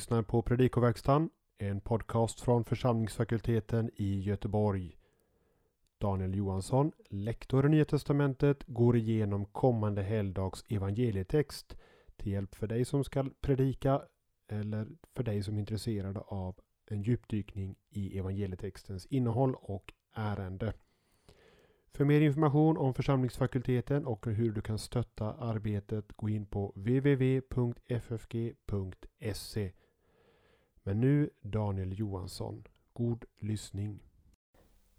lyssnar på Predikoverkstan, en podcast från församlingsfakulteten i Göteborg. Daniel Johansson, lektor i Nya Testamentet, går igenom kommande helgdags evangelietext till hjälp för dig som ska predika eller för dig som är intresserad av en djupdykning i evangelietextens innehåll och ärende. För mer information om församlingsfakulteten och hur du kan stötta arbetet gå in på www.ffg.se. Men nu Daniel Johansson. God lyssning.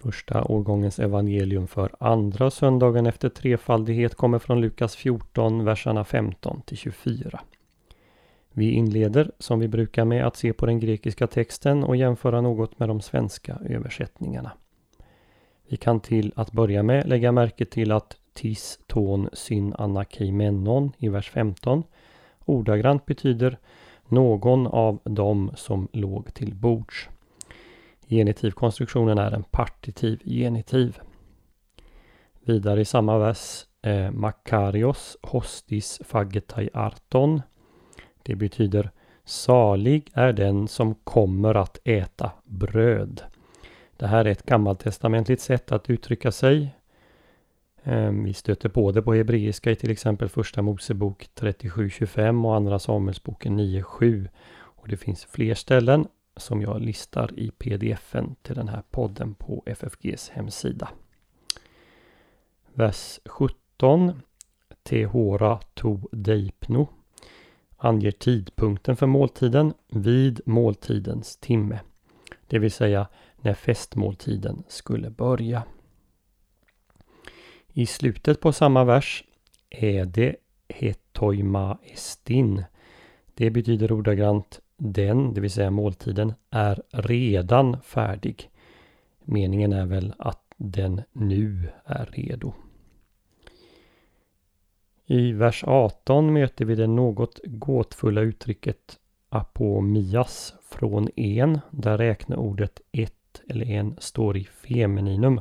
Första årgångens evangelium för andra söndagen efter trefaldighet kommer från Lukas 14, verserna 15 till 24. Vi inleder som vi brukar med att se på den grekiska texten och jämföra något med de svenska översättningarna. Vi kan till att börja med lägga märke till att tis ton syn anakeimenon i vers 15 ordagrant betyder någon av dem som låg till bords. Genitivkonstruktionen är en partitiv genitiv. Vidare i samma vers eh, Makarios hostis fagetai arton. Det betyder Salig är den som kommer att äta bröd. Det här är ett gammaltestamentligt sätt att uttrycka sig. Ehm, vi stöter på det på hebreiska i till exempel första Mosebok 37.25 och andra Samuelsboken 9.7. Och det finns fler ställen som jag listar i pdfen till den här podden på FFGs hemsida. Vers 17 Tehora to deipno anger tidpunkten för måltiden vid måltidens timme. Det vill säga när festmåltiden skulle börja. I slutet på samma vers är det hetoima estin. Det betyder ordagrant den, det vill säga måltiden, är redan färdig. Meningen är väl att den nu är redo. I vers 18 möter vi det något gåtfulla uttrycket apomias från en, där räkneordet ett eller en står i femininum.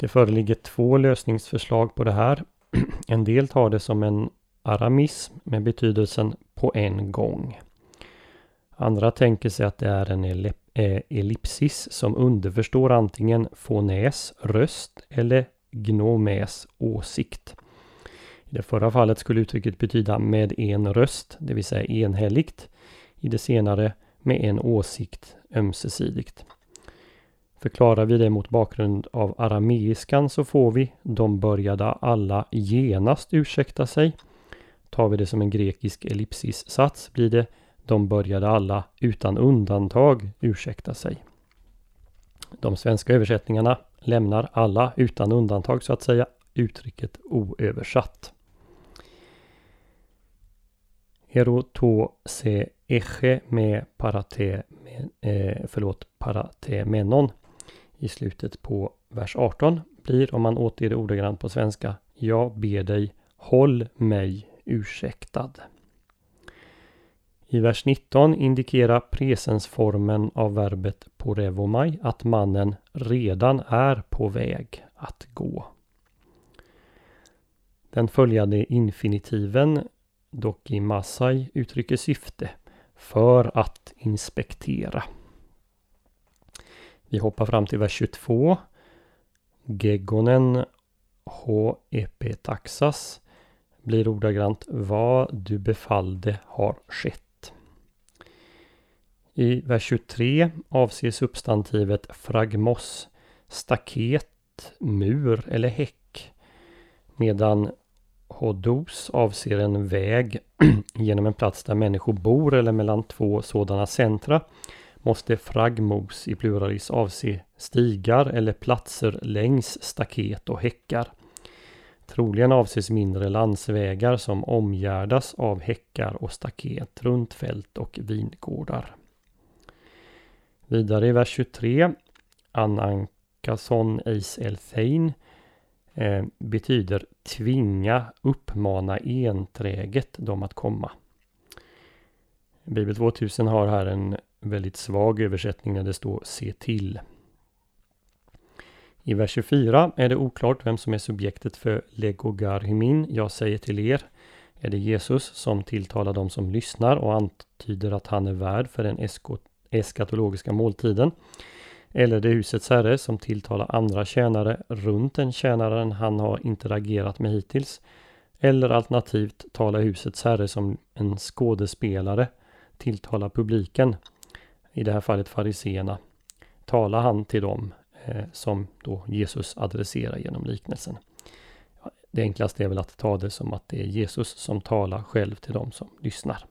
Det föreligger två lösningsförslag på det här. En del tar det som en aramism med betydelsen på en gång. Andra tänker sig att det är en eh, ellipsis som underförstår antingen fonäs, röst eller gnomäs, åsikt. I det förra fallet skulle uttrycket betyda med en röst, det vill säga enhälligt. I det senare med en åsikt ömsesidigt. Förklarar vi det mot bakgrund av arameiskan så får vi de började alla genast ursäkta sig. Tar vi det som en grekisk ellipsissats blir det de började alla utan undantag ursäkta sig. De svenska översättningarna lämnar alla utan undantag så att säga uttrycket oöversatt. Heroto se eche med parate, eh, förlåt, paratemenon i slutet på vers 18 blir om man återger det ordagrant på svenska Jag ber dig håll mig ursäktad. I vers 19 indikerar presensformen av verbet porevomai att mannen redan är på väg att gå. Den följande infinitiven dock i Masai uttrycker syfte för att inspektera. Vi hoppar fram till vers 22. Gegonen H. Taxas blir ordagrant vad du befallde har skett. I vers 23 avser substantivet fragmos staket, mur eller häck medan Hodos avser en väg genom en plats där människor bor eller mellan två sådana centra måste fragmos i pluralis avse stigar eller platser längs staket och häckar. Troligen avses mindre landsvägar som omgärdas av häckar och staket runt fält och vingårdar. Vidare i vers 23 Anankason eis elthein eh, betyder tvinga, uppmana enträget dem att komma. Bibel 2000 har här en väldigt svag översättning när det står se till. I vers 24 är det oklart vem som är subjektet för legogarhimin, jag säger till er. Är det Jesus som tilltalar de som lyssnar och antyder att han är värd för den eskatologiska måltiden? Eller är det husets herre som tilltalar andra tjänare runt den tjänaren han har interagerat med hittills? Eller alternativt talar husets herre som en skådespelare tilltalar publiken. I det här fallet fariseerna. Talar han till dem eh, som då Jesus adresserar genom liknelsen. Det enklaste är väl att ta det som att det är Jesus som talar själv till dem som lyssnar.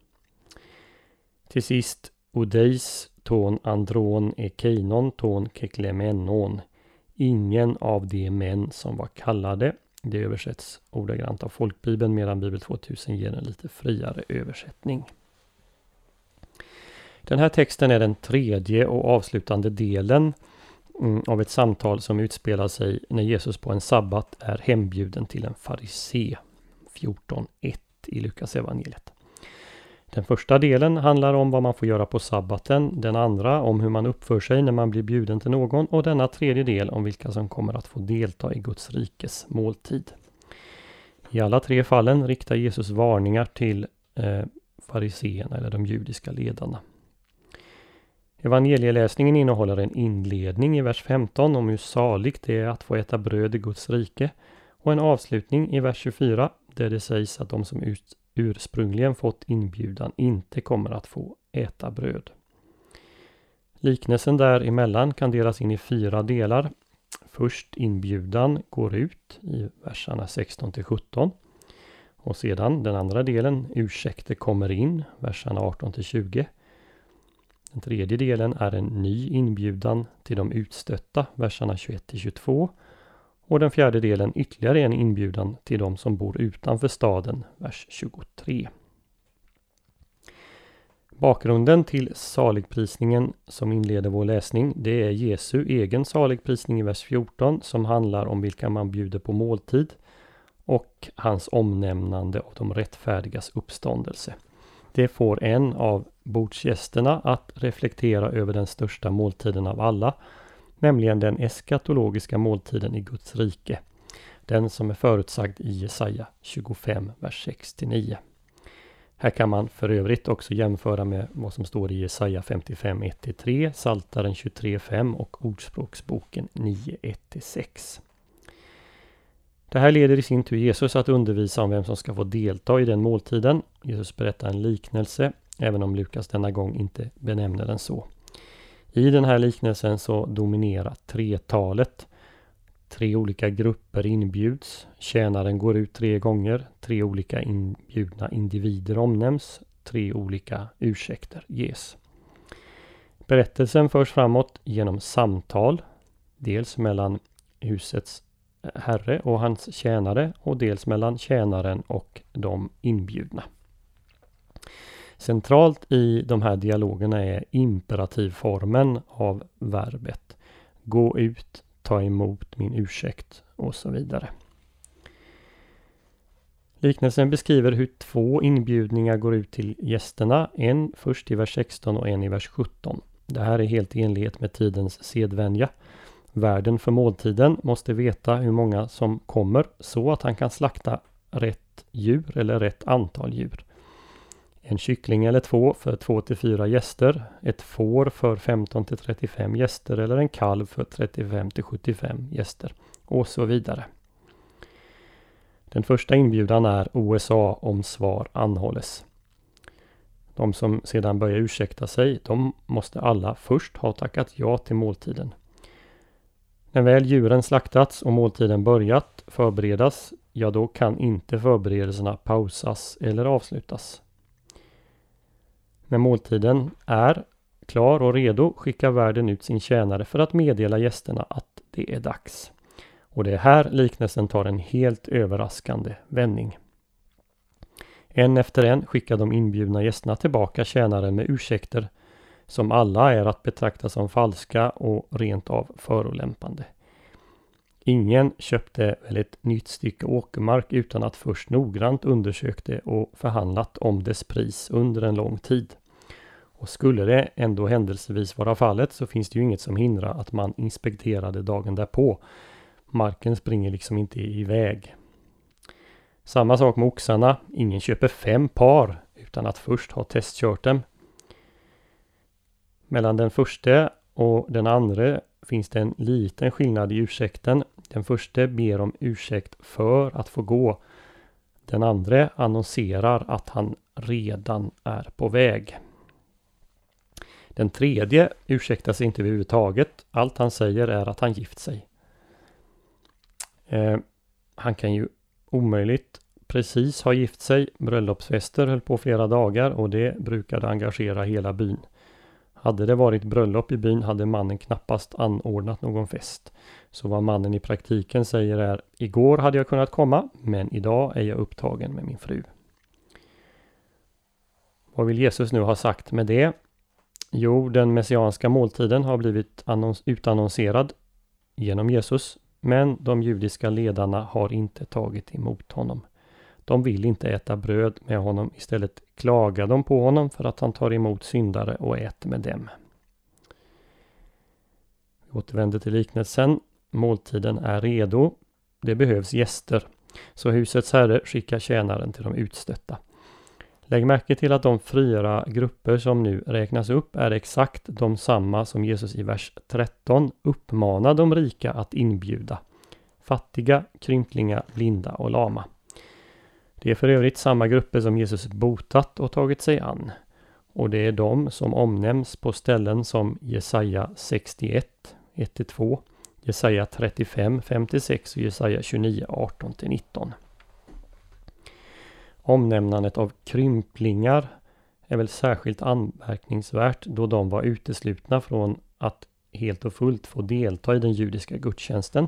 Till sist Odeis ton andron ekeinon ton keklemenon. Ingen av de män som var kallade. Det översätts ordagrant av folkbibeln medan Bibel 2000 ger en lite friare översättning. Den här texten är den tredje och avslutande delen mm, av ett samtal som utspelar sig när Jesus på en sabbat är hembjuden till en farisé. 14.1 i Lukas evangeliet. Den första delen handlar om vad man får göra på sabbaten, den andra om hur man uppför sig när man blir bjuden till någon och denna tredje del om vilka som kommer att få delta i Guds rikes måltid. I alla tre fallen riktar Jesus varningar till eh, fariséerna eller de judiska ledarna. Evangelieläsningen innehåller en inledning i vers 15 om hur saligt det är att få äta bröd i Guds rike och en avslutning i vers 24 där det sägs att de som ut, ursprungligen fått inbjudan inte kommer att få äta bröd. Liknelsen däremellan kan delas in i fyra delar. Först inbjudan går ut i verserna 16 till 17. Och sedan den andra delen, ursäkter kommer in, verserna 18 till 20. Den tredje delen är en ny inbjudan till de utstötta, verserna 21-22. Och den fjärde delen ytterligare en inbjudan till de som bor utanför staden, vers 23. Bakgrunden till saligprisningen som inleder vår läsning, det är Jesu egen saligprisning i vers 14 som handlar om vilka man bjuder på måltid och hans omnämnande av de rättfärdigas uppståndelse. Det får en av bordsgästerna att reflektera över den största måltiden av alla, nämligen den eskatologiska måltiden i Guds rike. Den som är förutsagd i Jesaja 25, vers 6-9. Här kan man för övrigt också jämföra med vad som står i Jesaja 55, 1-3, Saltaren 23, 5 och Ordspråksboken 9, 1-6. Det här leder i sin tur Jesus att undervisa om vem som ska få delta i den måltiden. Jesus berättar en liknelse, även om Lukas denna gång inte benämner den så. I den här liknelsen så dominerar tretalet. Tre olika grupper inbjuds. Tjänaren går ut tre gånger. Tre olika inbjudna individer omnämns. Tre olika ursäkter ges. Berättelsen förs framåt genom samtal. Dels mellan husets herre och hans tjänare och dels mellan tjänaren och de inbjudna. Centralt i de här dialogerna är imperativformen av verbet. Gå ut, ta emot min ursäkt och så vidare. Liknelsen beskriver hur två inbjudningar går ut till gästerna. En först i vers 16 och en i vers 17. Det här är helt i enlighet med tidens sedvänja. Värden för måltiden måste veta hur många som kommer så att han kan slakta rätt djur eller rätt antal djur. En kyckling eller två för 2 till 4 gäster. Ett får för 15 till 35 gäster eller en kalv för 35 till 75 gäster. Och så vidare. Den första inbjudan är OSA om svar anhålles. De som sedan börjar ursäkta sig, de måste alla först ha tackat ja till måltiden. När väl djuren slaktats och måltiden börjat förberedas, ja då kan inte förberedelserna pausas eller avslutas. När måltiden är klar och redo skickar värden ut sin tjänare för att meddela gästerna att det är dags. Och det är här liknelsen tar en helt överraskande vändning. En efter en skickar de inbjudna gästerna tillbaka tjänaren med ursäkter som alla är att betrakta som falska och rent av förolämpande. Ingen köpte väl ett nytt stycke åkermark utan att först noggrant undersökte och förhandlat om dess pris under en lång tid. Och skulle det ändå händelsevis vara fallet så finns det ju inget som hindrar att man inspekterade dagen därpå. Marken springer liksom inte iväg. Samma sak med oxarna. Ingen köper fem par utan att först ha testkört dem. Mellan den första och den andra finns det en liten skillnad i ursäkten. Den första ber om ursäkt för att få gå. Den andra annonserar att han redan är på väg. Den tredje ursäktar sig inte överhuvudtaget. Allt han säger är att han gift sig. Eh, han kan ju omöjligt precis ha gift sig. Bröllopsfester höll på flera dagar och det brukade engagera hela byn. Hade det varit bröllop i byn hade mannen knappast anordnat någon fest. Så vad mannen i praktiken säger är Igår hade jag kunnat komma, men idag är jag upptagen med min fru. Vad vill Jesus nu ha sagt med det? Jo, den messianska måltiden har blivit utannonserad genom Jesus, men de judiska ledarna har inte tagit emot honom. De vill inte äta bröd med honom. Istället klagar de på honom för att han tar emot syndare och äter med dem. Vi återvänder till liknelsen. Måltiden är redo. Det behövs gäster. Så husets herre skickar tjänaren till de utstötta. Lägg märke till att de fyra grupper som nu räknas upp är exakt de samma som Jesus i vers 13 uppmanar de rika att inbjuda. Fattiga, krymplingar, blinda och lama. Det är för övrigt samma grupper som Jesus botat och tagit sig an. Och det är de som omnämns på ställen som Jesaja 61, 1-2, Jesaja 35, 56 och Jesaja 29, 18-19. Omnämnandet av krymplingar är väl särskilt anmärkningsvärt då de var uteslutna från att helt och fullt få delta i den judiska gudstjänsten.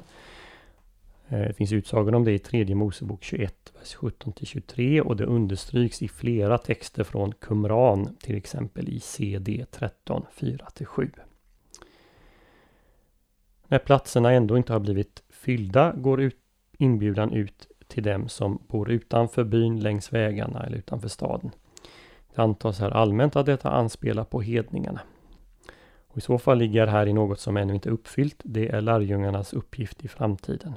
Eh, det finns utsagor om det i tredje Mosebok 21, vers 17-23 och det understryks i flera texter från Qumran, till exempel i CD 13, 4-7. När platserna ändå inte har blivit fyllda går ut, inbjudan ut till dem som bor utanför byn, längs vägarna eller utanför staden. Det antas här allmänt att detta anspelar på hedningarna. Och I så fall ligger här i något som ännu inte är uppfyllt. Det är lärjungarnas uppgift i framtiden.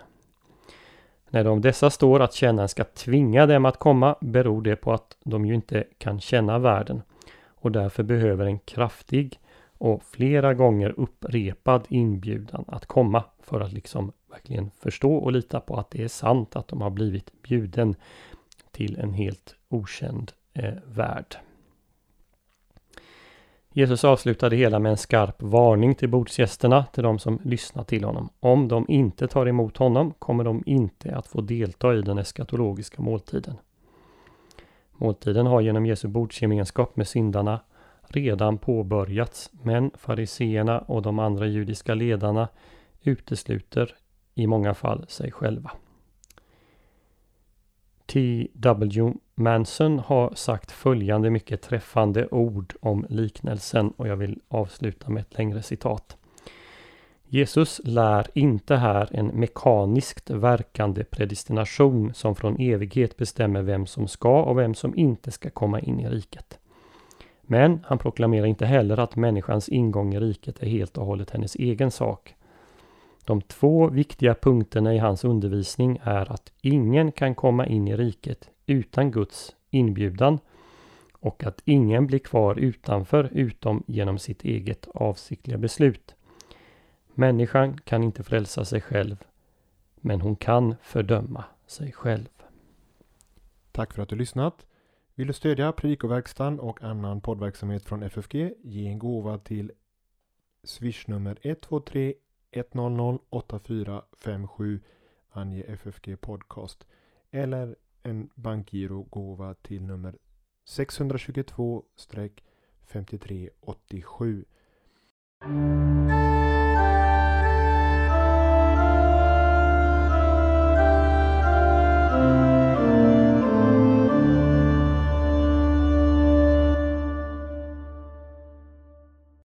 När det om dessa står att tjänaren ska tvinga dem att komma beror det på att de ju inte kan känna världen och därför behöver en kraftig och flera gånger upprepad inbjudan att komma för att liksom verkligen förstå och lita på att det är sant att de har blivit bjuden till en helt okänd eh, värld. Jesus avslutade hela med en skarp varning till bordsgästerna, till de som lyssnar till honom. Om de inte tar emot honom kommer de inte att få delta i den eskatologiska måltiden. Måltiden har genom Jesu bordsgemenskap med syndarna redan påbörjats, men fariseerna och de andra judiska ledarna utesluter i många fall sig själva. T.W. Manson har sagt följande mycket träffande ord om liknelsen och jag vill avsluta med ett längre citat. Jesus lär inte här en mekaniskt verkande predestination som från evighet bestämmer vem som ska och vem som inte ska komma in i riket. Men han proklamerar inte heller att människans ingång i riket är helt och hållet hennes egen sak. De två viktiga punkterna i hans undervisning är att ingen kan komma in i riket utan Guds inbjudan och att ingen blir kvar utanför utom genom sitt eget avsiktliga beslut. Människan kan inte frälsa sig själv, men hon kan fördöma sig själv. Tack för att du lyssnat. Vill du stödja Predikoverkstan och annan poddverksamhet från FFG? Ge en gåva till swishnummer 123 100 8457 ange FFG Podcast eller en bankgirogåva till nummer 622-5387.